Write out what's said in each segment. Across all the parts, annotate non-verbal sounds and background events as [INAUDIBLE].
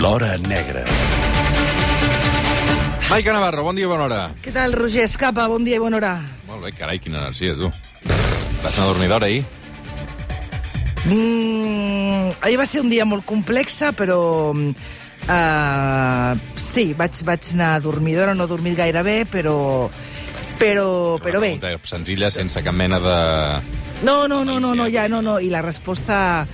L'Hora Negra. Maica Navarro, bon dia, bona hora. Què tal, Roger Escapa? Bon dia i bona hora. Molt bé, carai, quina energia, tu. Vas anar a dormir d'hora, ahir? Mm, ahir va ser un dia molt complexa, però... Uh, sí, vaig, vaig anar a dormir d'hora, no he dormit gaire bé, però... Però, però bé. Senzilla, sense cap mena de... No, no, no, no, no, ja, no, no. I la resposta...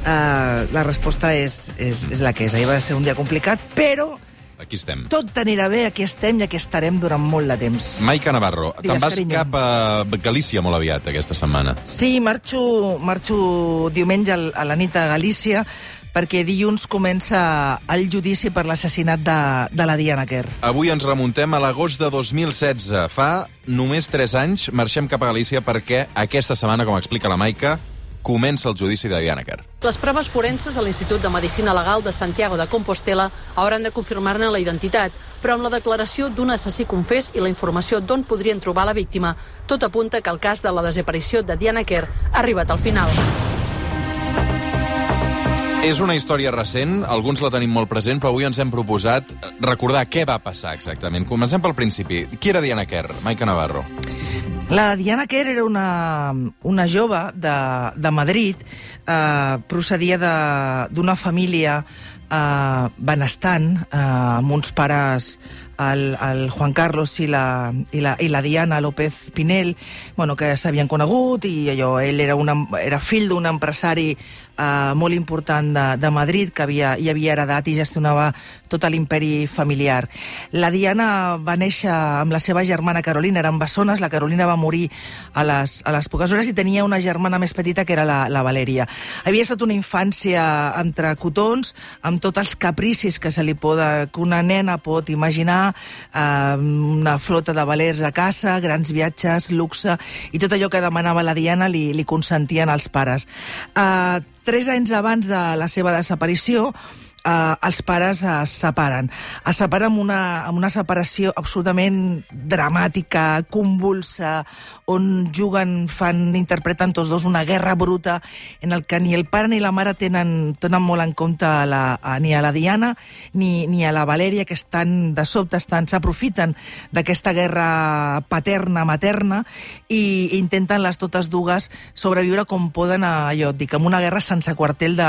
Uh, la resposta és, és, és la que és. Ahir va ser un dia complicat, però Aquí estem. tot anirà bé, aquí estem i aquí estarem durant molt de temps. Maica Navarro, te'n vas carinyo. cap a Galícia molt aviat aquesta setmana. Sí, marxo, marxo diumenge a la nit a Galícia perquè dilluns comença el judici per l'assassinat de, de la Diana Kerr. Avui ens remuntem a l'agost de 2016. Fa només 3 anys marxem cap a Galícia perquè aquesta setmana, com explica la Maica, comença el judici de Diana Kerr. Les proves forenses a l'Institut de Medicina Legal de Santiago de Compostela hauran de confirmar-ne la identitat, però amb la declaració d'un assassí confés i la informació d'on podrien trobar la víctima, tot apunta que el cas de la desaparició de Diana Kerr ha arribat al final. És una història recent, alguns la tenim molt present, però avui ens hem proposat recordar què va passar exactament. Comencem pel principi. Qui era Diana Kerr? Maica Navarro. La Diana Kerr era una, una jove de, de Madrid, eh, procedia d'una família eh, benestant, eh, amb uns pares, el, el Juan Carlos i la, i, la, i la Diana López Pinel, bueno, que s'havien conegut, i allò, ell era, una, era fill d'un empresari eh, molt important de, de Madrid, que havia, hi havia heredat i gestionava tot l'imperi familiar. La Diana va néixer amb la seva germana Carolina, eren bessones, la Carolina va morir a les, a les poques hores i tenia una germana més petita que era la, la Valeria. Havia estat una infància entre cotons, amb tots els capricis que se li pot, que una nena pot imaginar, eh, una flota de valers a casa, grans viatges, luxe, i tot allò que demanava la Diana li, li consentien els pares. Eh, tres anys abans de la seva desaparició, eh, els pares es separen. Es separen amb una, amb una separació absolutament dramàtica, convulsa, on juguen, fan, interpreten tots dos una guerra bruta en el que ni el pare ni la mare tenen, tenen molt en compte a la, a, ni a la Diana ni, ni a la Valèria, que estan de sobte, estan s'aprofiten d'aquesta guerra paterna-materna i intenten les totes dues sobreviure com poden a et dic, amb una guerra sense quartel de,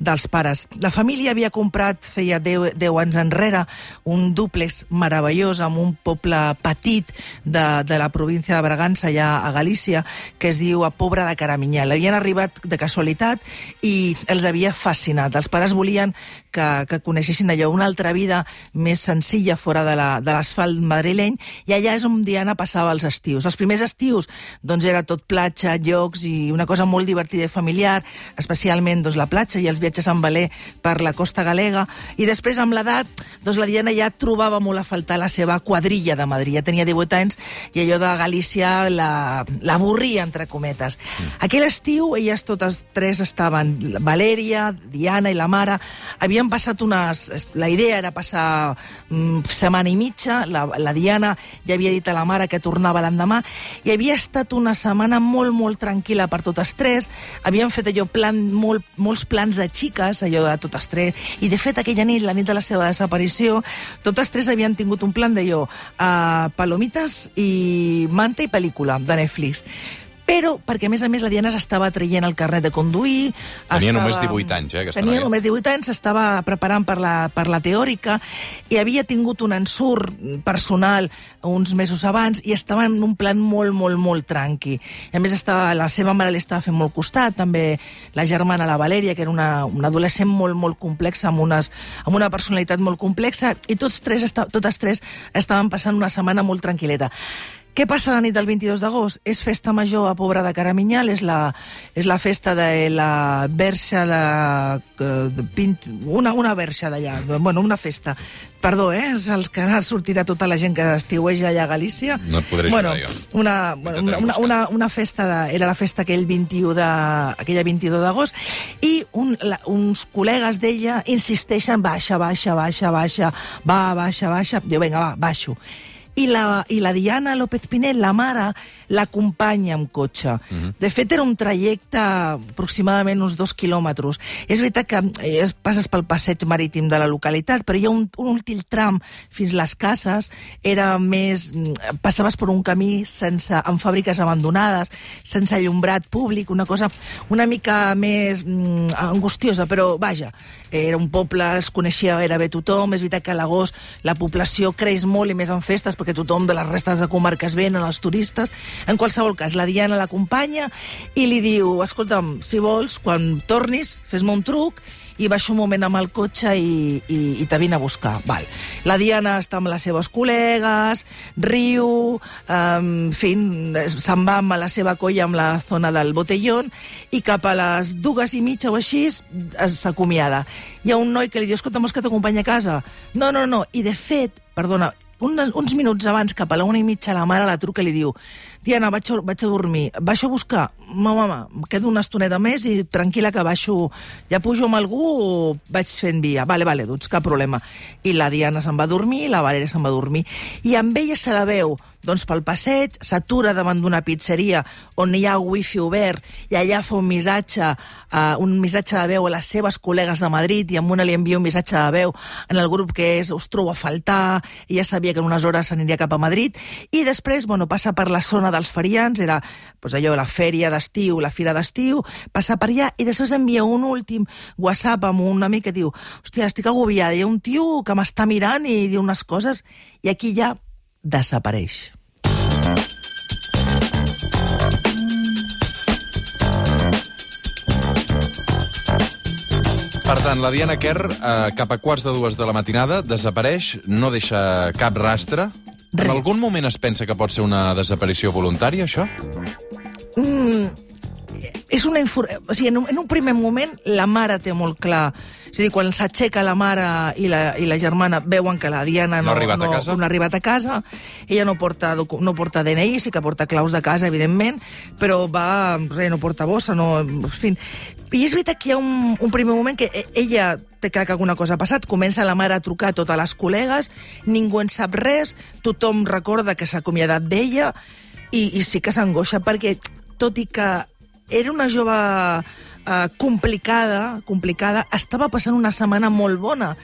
dels pares. La família havia comprat, feia 10, 10 anys enrere, un dúplex meravellós amb un poble petit de, de la província de Bragança, allà a Galícia, que es diu a Pobra de Caraminyal. Havien arribat de casualitat i els havia fascinat. Els pares volien que, que coneixessin allò, una altra vida més senzilla fora de la- de l'asfalt madrileny, i allà és on Diana passava els estius. Els primers estius doncs, era tot platja, llocs i una cosa molt divertida i familiar, especialment doncs, la platja i els viatges en veler per la costa galega, i després amb l'edat doncs, la Diana ja trobava molt a faltar la seva quadrilla de Madrid, ja tenia 18 anys i allò de Galícia la- l'avorria, entre cometes. Aquell estiu, elles totes tres estaven, Valèria, Diana i la mare, havien passat unes... La idea era passar mm, setmana i mitja, la, la Diana ja havia dit a la mare que tornava l'endemà, i havia estat una setmana molt, molt tranquil·la per totes tres, havien fet allò plan, molt, molts plans de xiques, allò de totes tres, i de fet aquella nit, la nit de la seva desaparició, totes tres havien tingut un plan d'allò, uh, palomites i manta i pel·lícula de Netflix. Però, perquè a més a més la Diana s'estava traient el carnet de conduir... Tenia estava- només 18 anys, eh, aquesta Tenia noia. només 18 anys, s'estava preparant per la, per la teòrica i havia tingut un ensurt personal uns mesos abans i estava en un plan molt, molt, molt tranqui. I a més, estava, la seva mare li estava fent molt costat, també la germana, la Valèria, que era una, una adolescent molt, molt complexa, amb, unes, amb una personalitat molt complexa, i tots tres, esta, totes tres estaven passant una setmana molt tranquil·leta. Què passa la nit del 22 d'agost? És festa major a Pobra de Caraminyal, és la, és la festa de la verxa de... de Pint, una, una verxa d'allà, bueno, una festa. Perdó, eh? És els que ara sortirà tota la gent que estiueja allà a Galícia. No et podré bueno, ajudar, jo. Una, bueno, una, una, una, una festa, de, era la festa aquell 21 de, aquella 22 d'agost, i un, la, uns col·legues d'ella insisteixen, baixa, baixa, baixa, baixa, va, baixa, baixa. Diu, vinga, va, baixo. I la, I la Diana López Pinel, la mare, l'acompanya amb cotxe. Mm -hmm. De fet, era un trajecte aproximadament uns dos quilòmetres. És veritat que eh, passes pel passeig marítim de la localitat, però hi ha un, un últim tram fins les cases, era més... Mm, passaves per un camí sense, amb fàbriques abandonades, sense allumbrat públic, una cosa una mica més mm, angustiosa, però vaja, era un poble, es coneixia gairebé tothom, és veritat que a l'agost la població creix molt i més en festes perquè tothom de les restes de comarques venen, els turistes. En qualsevol cas, la Diana l'acompanya i li diu, escolta'm, si vols, quan tornis, fes-me un truc i baixo un moment amb el cotxe i, i, i te vine a buscar. Val. La Diana està amb les seves col·legues, riu, en fi, se'n va amb la seva colla amb la zona del botellón i cap a les dues i mitja o així s'acomiada. Hi ha un noi que li diu, escolta, vols que t'acompanya a casa? No, no, no. I de fet, perdona, un, uns minuts abans, cap a la una i mitja, la mare la truca i li diu Diana, vaig a, vaig a dormir, baixo a buscar? Mama, mama, quedo una estoneta més i tranquil·la que baixo, ja pujo amb algú o vaig fent via. Vale, vale, doncs cap problema. I la Diana se'n va dormir, la Valeria se'n va dormir. I amb ella se la veu doncs pel passeig, s'atura davant d'una pizzeria on hi ha wifi obert i allà fa un missatge, uh, un missatge de veu a les seves col·legues de Madrid i amb una li envia un missatge de veu en el grup que és us trobo a faltar, i ja sabia que en unes hores s'aniria cap a Madrid, i després bueno, passa per la zona dels ferians, era pues, allò, la fèria d'estiu, la fira d'estiu, passa per allà i després envia un últim WhatsApp amb un amic que diu hòstia, estic agobiada, hi ha un tio que m'està mirant i diu unes coses, i aquí ja desapareix. Per tant, la Diana Kerr, eh, cap a quarts de dues de la matinada, desapareix, no deixa cap rastre. Re. En algun moment es pensa que pot ser una desaparició voluntària, això? És una o sigui, en un, en un primer moment la mare té molt clar és a dir, quan s'aixeca la mare i la, i la germana veuen que la Diana no, no, ha arribat no, a casa. no ha arribat a casa, ella no porta, no porta DNI, sí que porta claus de casa, evidentment, però va, re, no porta bossa, no... En fi. I és veritat que hi ha un, un primer moment que e, ella té clar que alguna cosa ha passat, comença la mare a trucar a totes les col·legues, ningú en sap res, tothom recorda que s'ha acomiadat d'ella, i, i sí que s'angoixa perquè, tot i que era una jove eh, complicada, complicada, estava passant una setmana molt bona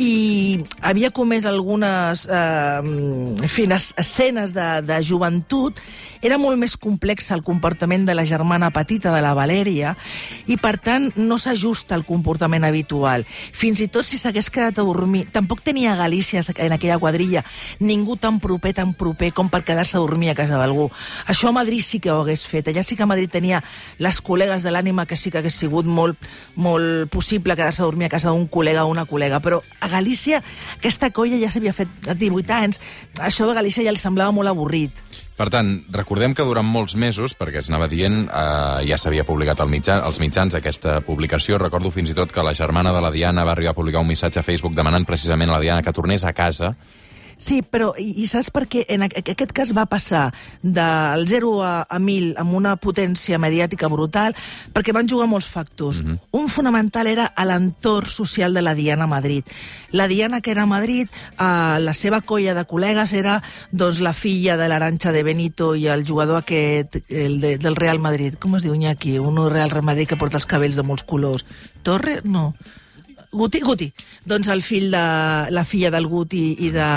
i havia comès algunes eh, en fi, escenes de, de joventut era molt més complex el comportament de la germana petita de la Valèria i, per tant, no s'ajusta al comportament habitual. Fins i tot si s'hagués quedat a dormir... Tampoc tenia Galícia en aquella quadrilla ningú tan proper, tan proper com per quedar-se a dormir a casa d'algú. Això a Madrid sí que ho hagués fet. Allà sí que a Madrid tenia les col·legues de l'ànima que sí que hagués sigut molt, molt possible quedar-se a dormir a casa d'un col·lega o una col·lega. Però a Galícia aquesta colla ja s'havia fet 18 anys. Això de Galícia ja li semblava molt avorrit. Per tant, recordem que durant molts mesos, perquè es anava dient, eh, ja s'havia publicat al mitjà, als mitjans aquesta publicació. Recordo fins i tot que la germana de la Diana va arribar a publicar un missatge a Facebook demanant precisament a la Diana que tornés a casa Sí, però i, i saps per què? En aquest cas va passar del 0 a, a 1.000 amb una potència mediàtica brutal perquè van jugar molts factors. Mm -hmm. Un fonamental era l'entorn social de la Diana a Madrid. La Diana, que era a Madrid, eh, la seva colla de col·legues era doncs, la filla de l'Aranxa de Benito i el jugador aquest el de, del Real Madrid. Com es diu, Iñaki? Un Real Madrid que porta els cabells de molts colors. Torre? No. Guti, Guti. Doncs el fill de la filla del Guti i de,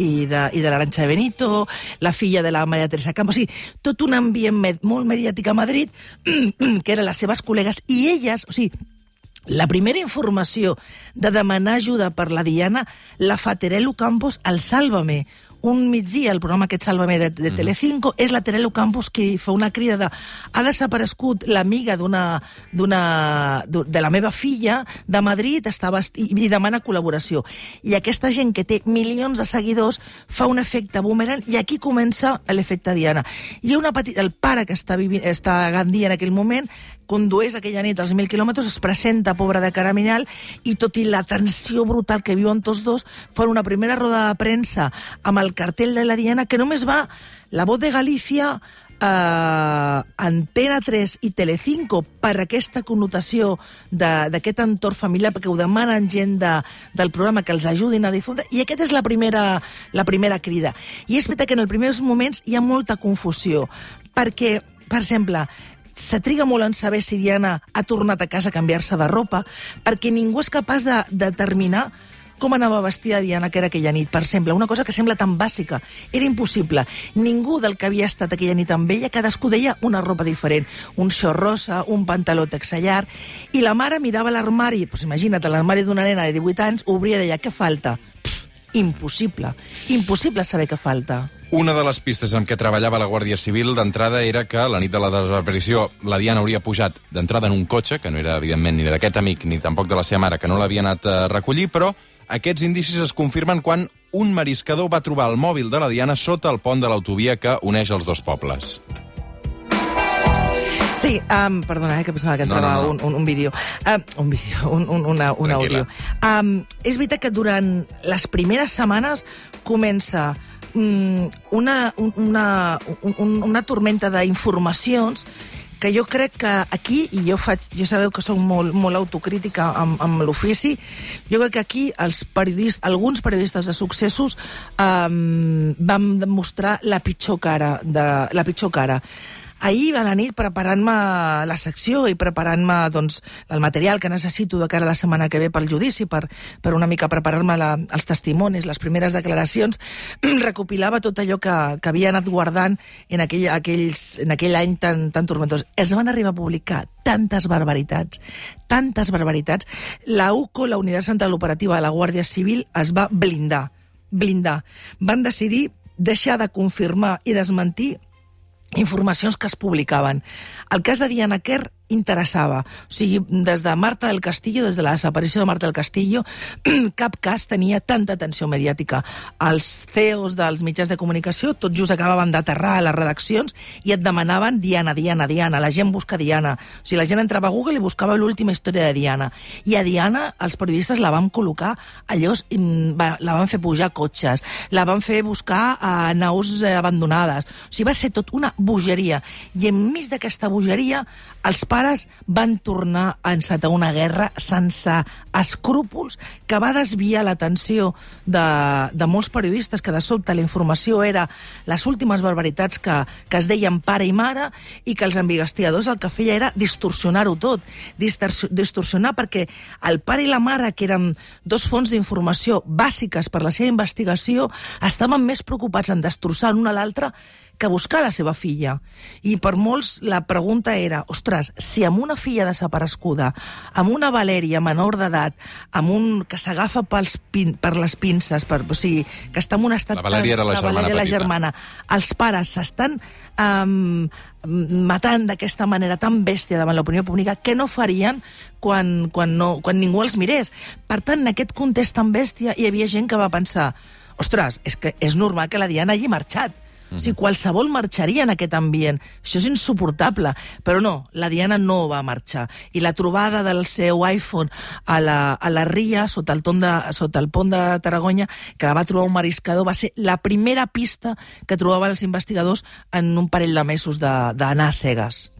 i de, i de l'Aranxa de Benito, la filla de la Maria Teresa Campos, o sigui, tot un ambient med, molt mediàtic a Madrid, [CLEARS THROAT] que eren les seves col·legues, i elles, o sigui, la primera informació de demanar ajuda per la Diana la fa Terelu Campos al Sálvame, un migdia, el programa aquest Sálvame de, de Telecinco, mm. és la Terelu Campos qui fa una crida de ha desaparegut l'amiga d'una de la meva filla de Madrid estava, i, i demana col·laboració. I aquesta gent que té milions de seguidors fa un efecte boomerang i aquí comença l'efecte Diana. Hi ha una petita, el pare que està, vivint, està a Gandia en aquell moment condueix aquella nit als 1.000 quilòmetres, es presenta pobre de Caraminal i tot i la tensió brutal que viuen tots dos, fan una primera roda de premsa amb el cartell de la Diana que només va la voz de Galícia, eh, Antena 3 i Telecinco per aquesta connotació d'aquest entorn familiar, perquè ho demanen gent de, del programa que els ajudin a difondre, i aquesta és la primera, la primera crida. I és veritat que en els primers moments hi ha molta confusió, perquè, per exemple, se triga molt en saber si Diana ha tornat a casa a canviar-se de ropa, perquè ningú és capaç de, de determinar com anava vestida Diana que era aquella nit, per exemple. Una cosa que sembla tan bàsica. Era impossible. Ningú del que havia estat aquella nit amb ella, cadascú deia una ropa diferent. Un xor rosa, un pantaló texallar... I la mare mirava l'armari, pues imagina't, l'armari d'una nena de 18 anys, obria deia, què falta? Pff, impossible. Impossible saber què falta. Una de les pistes amb què treballava la Guàrdia Civil d'entrada era que la nit de la desaparició la Diana hauria pujat d'entrada en un cotxe, que no era, evidentment, ni d'aquest amic ni tampoc de la seva mare, que no l'havia anat a recollir, però aquests indicis es confirmen quan un mariscador va trobar el mòbil de la Diana sota el pont de l'autovia que uneix els dos pobles. Sí, um, perdona, eh, que pensava que No, entrava no, no. Un, un, un vídeo. Uh, un vídeo, un, un, una, un Tranquil·la. àudio. Um, és veritat que durant les primeres setmanes comença um, una, un- una, un, un- una tormenta d'informacions que jo crec que aquí, i jo faig, jo sabeu que soc molt, molt autocrítica amb, amb l'ofici, jo crec que aquí els periodistes, alguns periodistes de successos um, van demostrar la pitjor cara, de, la pitjor cara. Ahir a la nit preparant-me la secció i preparant-me doncs, el material que necessito de cara a la setmana que ve pel judici, per, per una mica preparar-me els testimonis, les primeres declaracions, [CLEARS THROAT] recopilava tot allò que, que havia anat guardant en aquell, aquells, en aquell any tan, tan tormentós. Es van arribar a publicar tantes barbaritats, tantes barbaritats. La UCO, la Unitat Central Operativa de la Guàrdia Civil, es va blindar, blindar. Van decidir deixar de confirmar i desmentir informacions que es publicaven. El cas de Diana Kerr interessava. O sigui, des de Marta del Castillo, des de la desaparició de Marta del Castillo, [CLEARS THROAT] cap cas tenia tanta atenció mediàtica. Els CEOs dels mitjans de comunicació tot just acabaven d'aterrar a les redaccions i et demanaven Diana, Diana, Diana. La gent busca Diana. O sigui, la gent entrava a Google i buscava l'última història de Diana. I a Diana els periodistes la van col·locar allò, la van fer pujar cotxes, la van fer buscar a naus eh, abandonades. O sigui, va ser tot una bogeria. I enmig d'aquesta bogeria, els pares van tornar a encetar una guerra sense escrúpols que va desviar l'atenció de, de molts periodistes que de sobte la informació era les últimes barbaritats que, que es deien pare i mare i que els investigadors el que feia era distorsionar-ho tot, distorsi- distorsionar perquè el pare i la mare, que eren dos fonts d'informació bàsiques per la seva investigació, estaven més preocupats en destrossar l'un a l'altre que buscar la seva filla. I per molts la pregunta era, ostres, si amb una filla desaparescuda, amb una Valèria menor d'edat, amb un que s'agafa pin, per les pinces, per, o sigui, que està en un estat... La Valèria era la tan- germana Valèria, la petita. germana. Els pares s'estan um, matant d'aquesta manera tan bèstia davant l'opinió pública que no farien quan, quan, no, quan ningú els mirés. Per tant, en aquest context tan bèstia hi havia gent que va pensar ostres, és que és normal que la Diana hagi marxat. O sigui, qualsevol marxaria en aquest ambient. Això és insuportable. Però no, la Diana no va marxar. I la trobada del seu iPhone a la, a la ria, sota el, de, sota el pont de Tarragona, que la va trobar un mariscador, va ser la primera pista que trobaven els investigadors en un parell de mesos d'anar a cegues.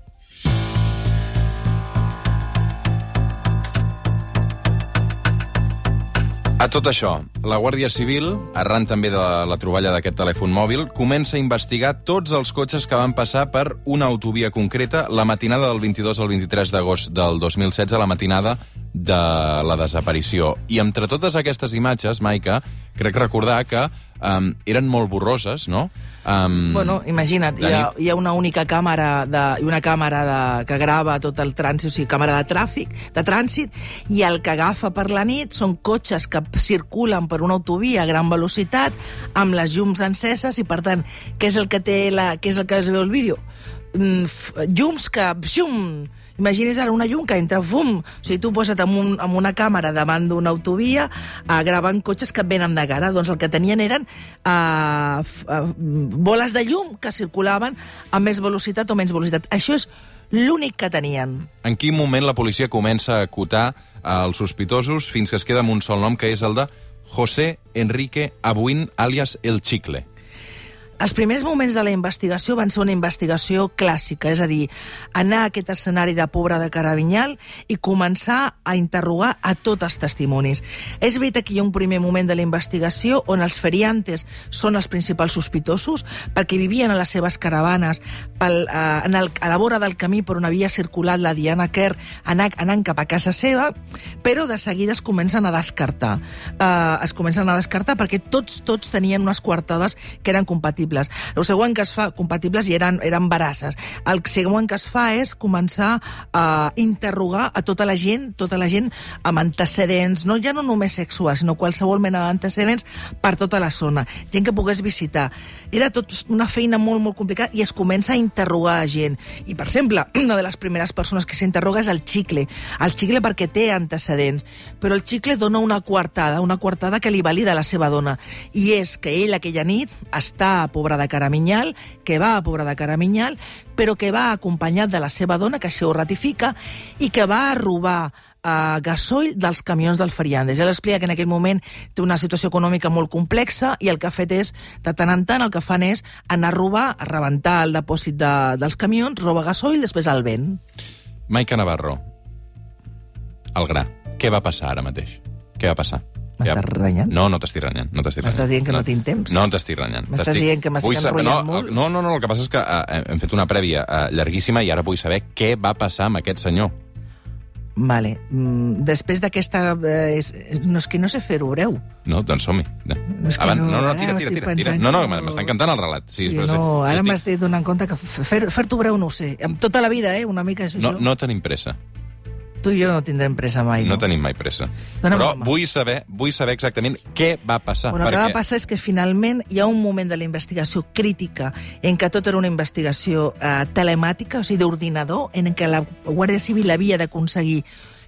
A tot això, la Guàrdia Civil, arran també de la troballa d'aquest telèfon mòbil, comença a investigar tots els cotxes que van passar per una autovia concreta la matinada del 22 al 23 d'agost del 2016, la matinada de la desaparició. I entre totes aquestes imatges, Maica, crec recordar que um, eren molt borroses, no? Um, Bueno, imagina't, hi ha, hi ha una única càmera de, una càmera de, que grava tot el trànsit, o sigui, càmera de tràfic, de trànsit, i el que agafa per la nit són cotxes que circulen per una autovia a gran velocitat, amb les llums enceses, i per tant, què és el que té la, què és el que es veu el vídeo? Mm, llums que... Xum, Imagini's ara una llum que entra, fum! O sigui, tu posa't amb, un, amb una càmera davant d'una autovia uh, gravant cotxes que et venen de cara. Doncs el que tenien eren uh, f, uh, boles de llum que circulaven a més velocitat o menys velocitat. Això és l'únic que tenien. En quin moment la policia comença a acotar els sospitosos fins que es queda amb un sol nom, que és el de José Enrique Abuin, alias El Chicle? Els primers moments de la investigació van ser una investigació clàssica, és a dir, anar a aquest escenari de Pobra de Carabinyal i començar a interrogar a tots els testimonis. És veritat que hi ha un primer moment de la investigació on els feriantes són els principals sospitosos perquè vivien a les seves caravanes pel, eh, en el, a la vora del camí per on havia circulat la Diana Kerr anant, anant cap a casa seva, però de seguida es comencen a descartar. Eh, es comencen a descartar perquè tots tots tenien unes coartades que eren compatibles compatibles. El següent que es fa, compatibles i eren, eren veraces. El següent que es fa és començar a interrogar a tota la gent, tota la gent amb antecedents, no ja no només sexuals, sinó qualsevol mena d'antecedents per tota la zona. Gent que pogués visitar. Era tot una feina molt, molt complicada i es comença a interrogar a gent. I, per exemple, [CLEARS THROAT] una de les primeres persones que s'interroga és el Xicle. El Xicle perquè té antecedents, però el Xicle dona una coartada, una coartada que li valida la seva dona. I és que ell aquella nit està Pobra de Caraminyal, que va a Pobra de Caraminyal, però que va acompanyat de la seva dona, que això ho ratifica, i que va a robar eh, gasoil dels camions del Feriandes. Ja l'explica que en aquell moment té una situació econòmica molt complexa i el que ha fet és, de tant en tant, el que fan és anar a robar, a rebentar el depòsit de, dels camions, roba gasoil, després el ven. Maica Navarro, el gra. Què va passar ara mateix? Què va passar? M'estàs ja. renyant? No, no t'estic renyant. No t'estic M'estàs dient que no, no tinc temps? No t'estic renyant. M'estàs dient que m'estic enrotllant no, molt? No, no, no, el que passa és que uh, hem fet una prèvia uh, llarguíssima i ara vull saber què va passar amb aquest senyor. Vale. Mm, després d'aquesta... Eh, és, no, és que no sé fer-ho breu. No, doncs som-hi. No. És que no, no, no, tira, tira, tira, tira. No, no, m'està encantant el relat. Sí, sí, no, sí, ara estic... m'estic donant compte que fer-t'ho fer breu no ho sé. Amb tota la vida, eh? Una mica això. No, no tenim pressa. Tu i jo no tindrem pressa mai. No, no tenim mai pressa. Dóna'm Però vull saber, vull saber exactament què va passar. Bueno, el perquè... que va passar és que finalment hi ha un moment de la investigació crítica en què tot era una investigació eh, telemàtica, o sigui, d'ordinador, en què la Guàrdia Civil havia d'aconseguir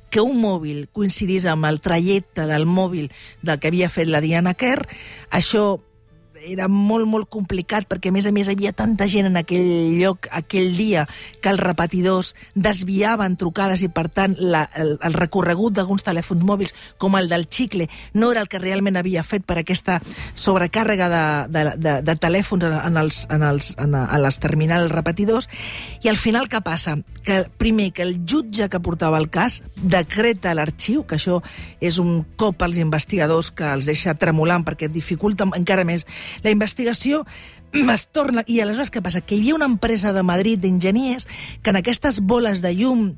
que un mòbil coincidís amb el trajecte del mòbil del que havia fet la Diana Kerr. Això era molt, molt complicat perquè, a més a més, havia tanta gent en aquell lloc aquell dia que els repetidors desviaven trucades i, per tant, la, el, el recorregut d'alguns telèfons mòbils, com el del Xicle, no era el que realment havia fet per aquesta sobrecàrrega de, de, de, de telèfons en, en, els, en, els, en, en les terminals repetidors. I al final què passa? Que, primer, que el jutge que portava el cas decreta l'arxiu, que això és un cop als investigadors que els deixa tremolant perquè dificulta encara més la investigació [CLEARS THROAT] es torna... I aleshores què passa? Que hi havia una empresa de Madrid d'enginyers que en aquestes boles de llum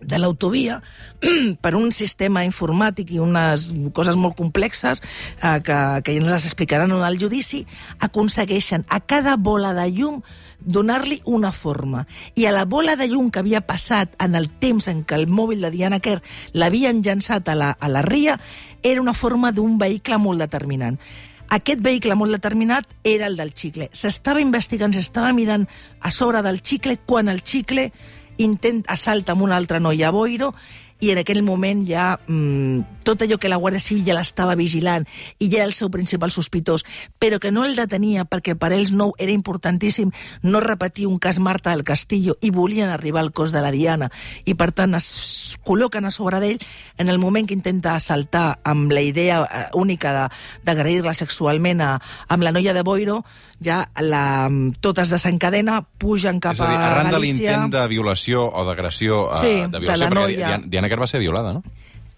de l'autovia, [CLEARS THROAT] per un sistema informàtic i unes coses molt complexes eh, que, que ja ens les explicaran en el judici, aconsegueixen a cada bola de llum donar-li una forma. I a la bola de llum que havia passat en el temps en què el mòbil de Diana Kerr l'havien llançat a la, a la ria, era una forma d'un vehicle molt determinant. Aquest vehicle molt determinat era el del xicle. S'estava investigant, s'estava mirant a sobre del xicle quan el xicle intent assalta amb una altra noia a Boiro i en aquell moment ja mmm, tot allò que la Guàrdia Civil ja l'estava vigilant i ja era el seu principal sospitós, però que no el detenia perquè per ells no era importantíssim no repetir un cas Marta del Castillo i volien arribar al cos de la Diana i per tant es col·loquen a sobre d'ell en el moment que intenta assaltar amb la idea eh, única d'agredir-la sexualment a, amb la noia de Boiro ja la, tot es desencadena, pugen cap És a dir, arran de Galícia. l'intent de violació o d'agressió, eh, Sí, de de violació, la perquè noia. Diana, Diana Kerr va ser violada, no?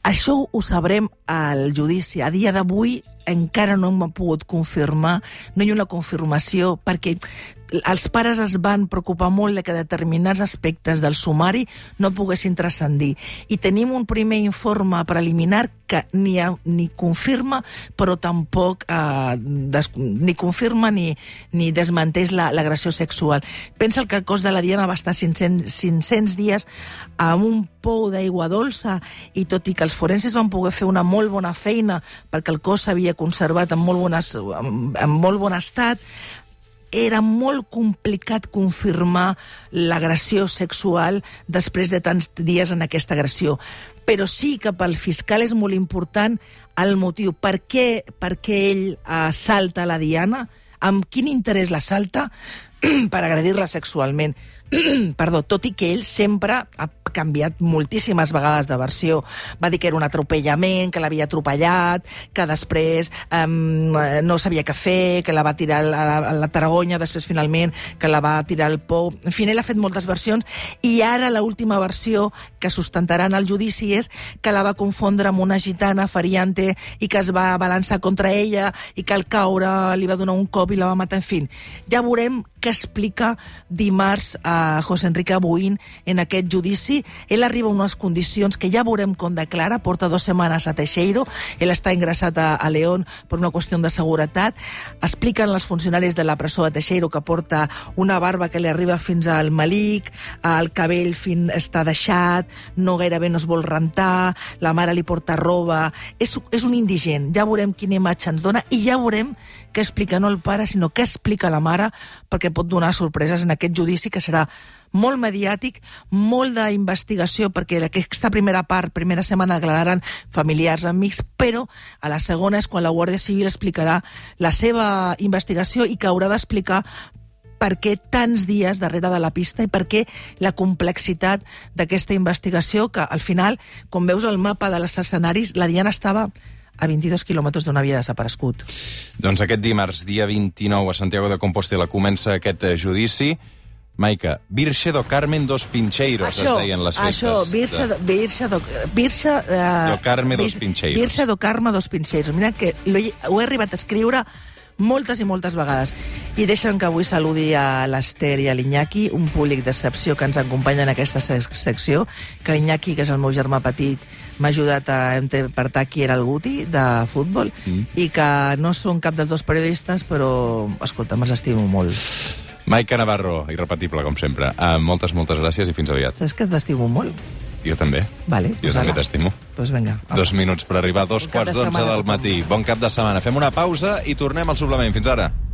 Això ho sabrem al judici. A dia d'avui encara no m'ha pogut confirmar, no hi ha una confirmació, perquè els pares es van preocupar molt de que determinats aspectes del sumari no poguessin transcendir. I tenim un primer informe preliminar que ni, ni confirma, però tampoc eh, des, ni confirma ni, ni desmenteix la- l'agressió sexual. Pensa que el cos de la Diana va estar 500, 500 dies amb un pou d'aigua dolça i tot i que els forenses van poder fer una molt bona feina perquè el cos s'havia conservat en molt, bones, en, en molt bon estat, era molt complicat confirmar l'agressió sexual després de tants dies en aquesta agressió. Però sí que pel fiscal és molt important el motiu. Per què, per què ell assalta la Diana? Amb quin interès l'assalta? [CLEARS THROAT] per agredir-la sexualment. [CLEARS THROAT] perdó, tot i que ell sempre ha canviat moltíssimes vegades de versió. Va dir que era un atropellament, que l'havia atropellat, que després um, no sabia què fer, que la va tirar a la, a la Tarragona, després finalment que la va tirar al Pou. En fi, ell ha fet moltes versions i ara l última versió que sustentarà en el judici és que la va confondre amb una gitana feriante i que es va balançar contra ella i que al caure li va donar un cop i la va matar. En fi, ja veurem què explica dimarts a José Enrique Abuín en aquest judici. Ell arriba a unes condicions que ja veurem com declara, porta dues setmanes a Teixeiro, ell està ingressat a, a León per una qüestió de seguretat. Expliquen els funcionaris de la presó de Teixeiro que porta una barba que li arriba fins al malic, el cabell fin, està deixat, no gairebé no es vol rentar, la mare li porta roba... És, és un indigent, ja veurem quina imatge ens dona i ja veurem què explica no el pare, sinó què explica la mare, perquè pot donar sorpreses en aquest judici que serà molt mediàtic, molt d'investigació, perquè aquesta primera part, primera setmana, declararan familiars, amics, però a la segona és quan la Guàrdia Civil explicarà la seva investigació i que haurà d'explicar per què tants dies darrere de la pista i per què la complexitat d'aquesta investigació, que al final, com veus el mapa de les escenaris, la Diana estava a 22 quilòmetres d'on havia desaparegut. Doncs aquest dimarts, dia 29, a Santiago de Compostela, comença aquest eh, judici. Maica, Virxe do Carmen dos Pincheiros, això, es deien les festes. Això, Virxe, do, Virxe, do, Virxe, uh, do Carme dos Pincheiros. Virxe do Carme dos Pincheiros. Mira que ho he, ho he arribat a escriure moltes i moltes vegades. I deixen que avui saludi a l'Ester i a l'Iñaki, un públic d'excepció que ens acompanya en aquesta sec secció, que l'Iñaki, que és el meu germà petit, m'ha ajudat a interpretar qui era el Guti de futbol, mm. i que no són cap dels dos periodistes, però, escolta, me'ls estimo molt. Maica Navarro, irrepetible, com sempre. Uh, moltes, moltes gràcies i fins aviat. Saps que t'estimo molt? Jo també. Vale, jo també t'estimo. Doncs vinga. Dos minuts per arribar a dos Bon quarts d'onze del matí. Bon cap de setmana. Fem una pausa i tornem al suplement. Fins ara.